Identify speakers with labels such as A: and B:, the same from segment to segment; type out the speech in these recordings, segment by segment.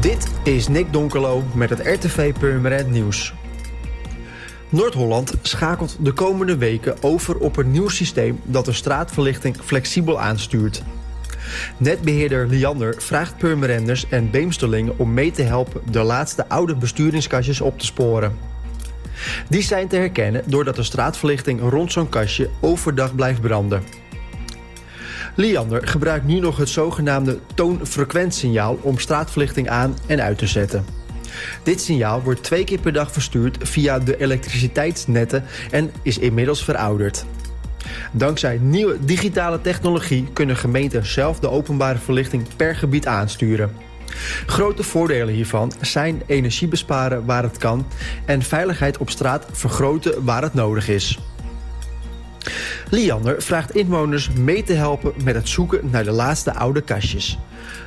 A: Dit is Nick Donkelo met het RTV Purmerend Nieuws. Noord-Holland schakelt de komende weken over op een nieuw systeem dat de straatverlichting flexibel aanstuurt. Netbeheerder Liander vraagt Purmerenders en Beemsterlingen om mee te helpen de laatste oude besturingskastjes op te sporen. Die zijn te herkennen doordat de straatverlichting rond zo'n kastje overdag blijft branden. Liander gebruikt nu nog het zogenaamde toonfrequentsignaal om straatverlichting aan en uit te zetten. Dit signaal wordt twee keer per dag verstuurd via de elektriciteitsnetten en is inmiddels verouderd. Dankzij nieuwe digitale technologie kunnen gemeenten zelf de openbare verlichting per gebied aansturen. Grote voordelen hiervan zijn energie besparen waar het kan en veiligheid op straat vergroten waar het nodig is. Liander vraagt inwoners mee te helpen met het zoeken naar de laatste oude kastjes.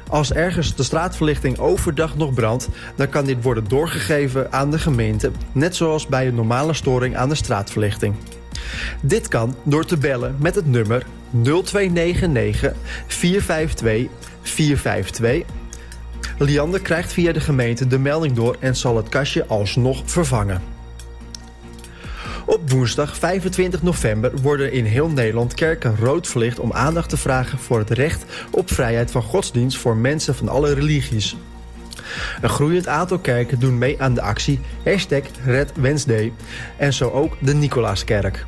A: Als ergens de straatverlichting overdag nog brandt, dan kan dit worden doorgegeven aan de gemeente, net zoals bij een normale storing aan de straatverlichting. Dit kan door te bellen met het nummer 0299 452 452. Liander krijgt via de gemeente de melding door en zal het kastje alsnog vervangen. Op woensdag 25 november worden in heel Nederland kerken rood verlicht om aandacht te vragen voor het recht op vrijheid van godsdienst voor mensen van alle religies. Een groeiend aantal kerken doen mee aan de actie hashtag Red Wednesday en zo ook de Nicolaaskerk.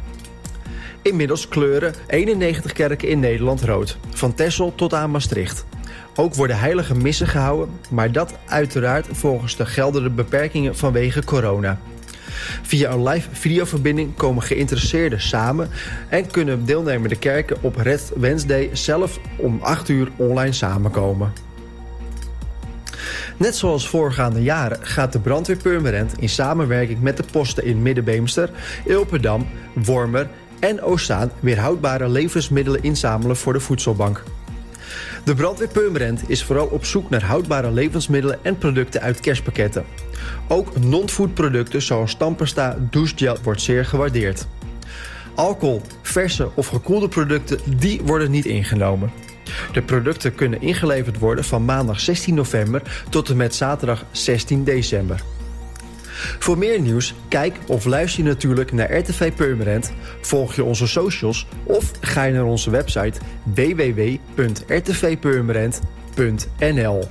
A: Inmiddels kleuren 91 kerken in Nederland rood, van Texel tot aan Maastricht. Ook worden heilige missen gehouden, maar dat uiteraard volgens de geldende beperkingen vanwege corona. Via een live videoverbinding komen geïnteresseerden samen en kunnen deelnemende kerken op Red Wednesday zelf om 8 uur online samenkomen. Net zoals voorgaande jaren gaat de brandweer Purmerend in samenwerking met de posten in Middenbeemster, Ilpendam, Wormer en Oostzaan weer houdbare levensmiddelen inzamelen voor de voedselbank. De brandweer Purmerend is vooral op zoek naar houdbare levensmiddelen en producten uit kerstpakketten. Ook non-food producten zoals tandpasta, douchegel wordt zeer gewaardeerd. Alcohol, verse of gekoelde producten, die worden niet ingenomen. De producten kunnen ingeleverd worden van maandag 16 november tot en met zaterdag 16 december. Voor meer nieuws, kijk of luister je natuurlijk naar RTV Purmerend, volg je onze socials of ga je naar onze website www.rtvpurmerend.nl.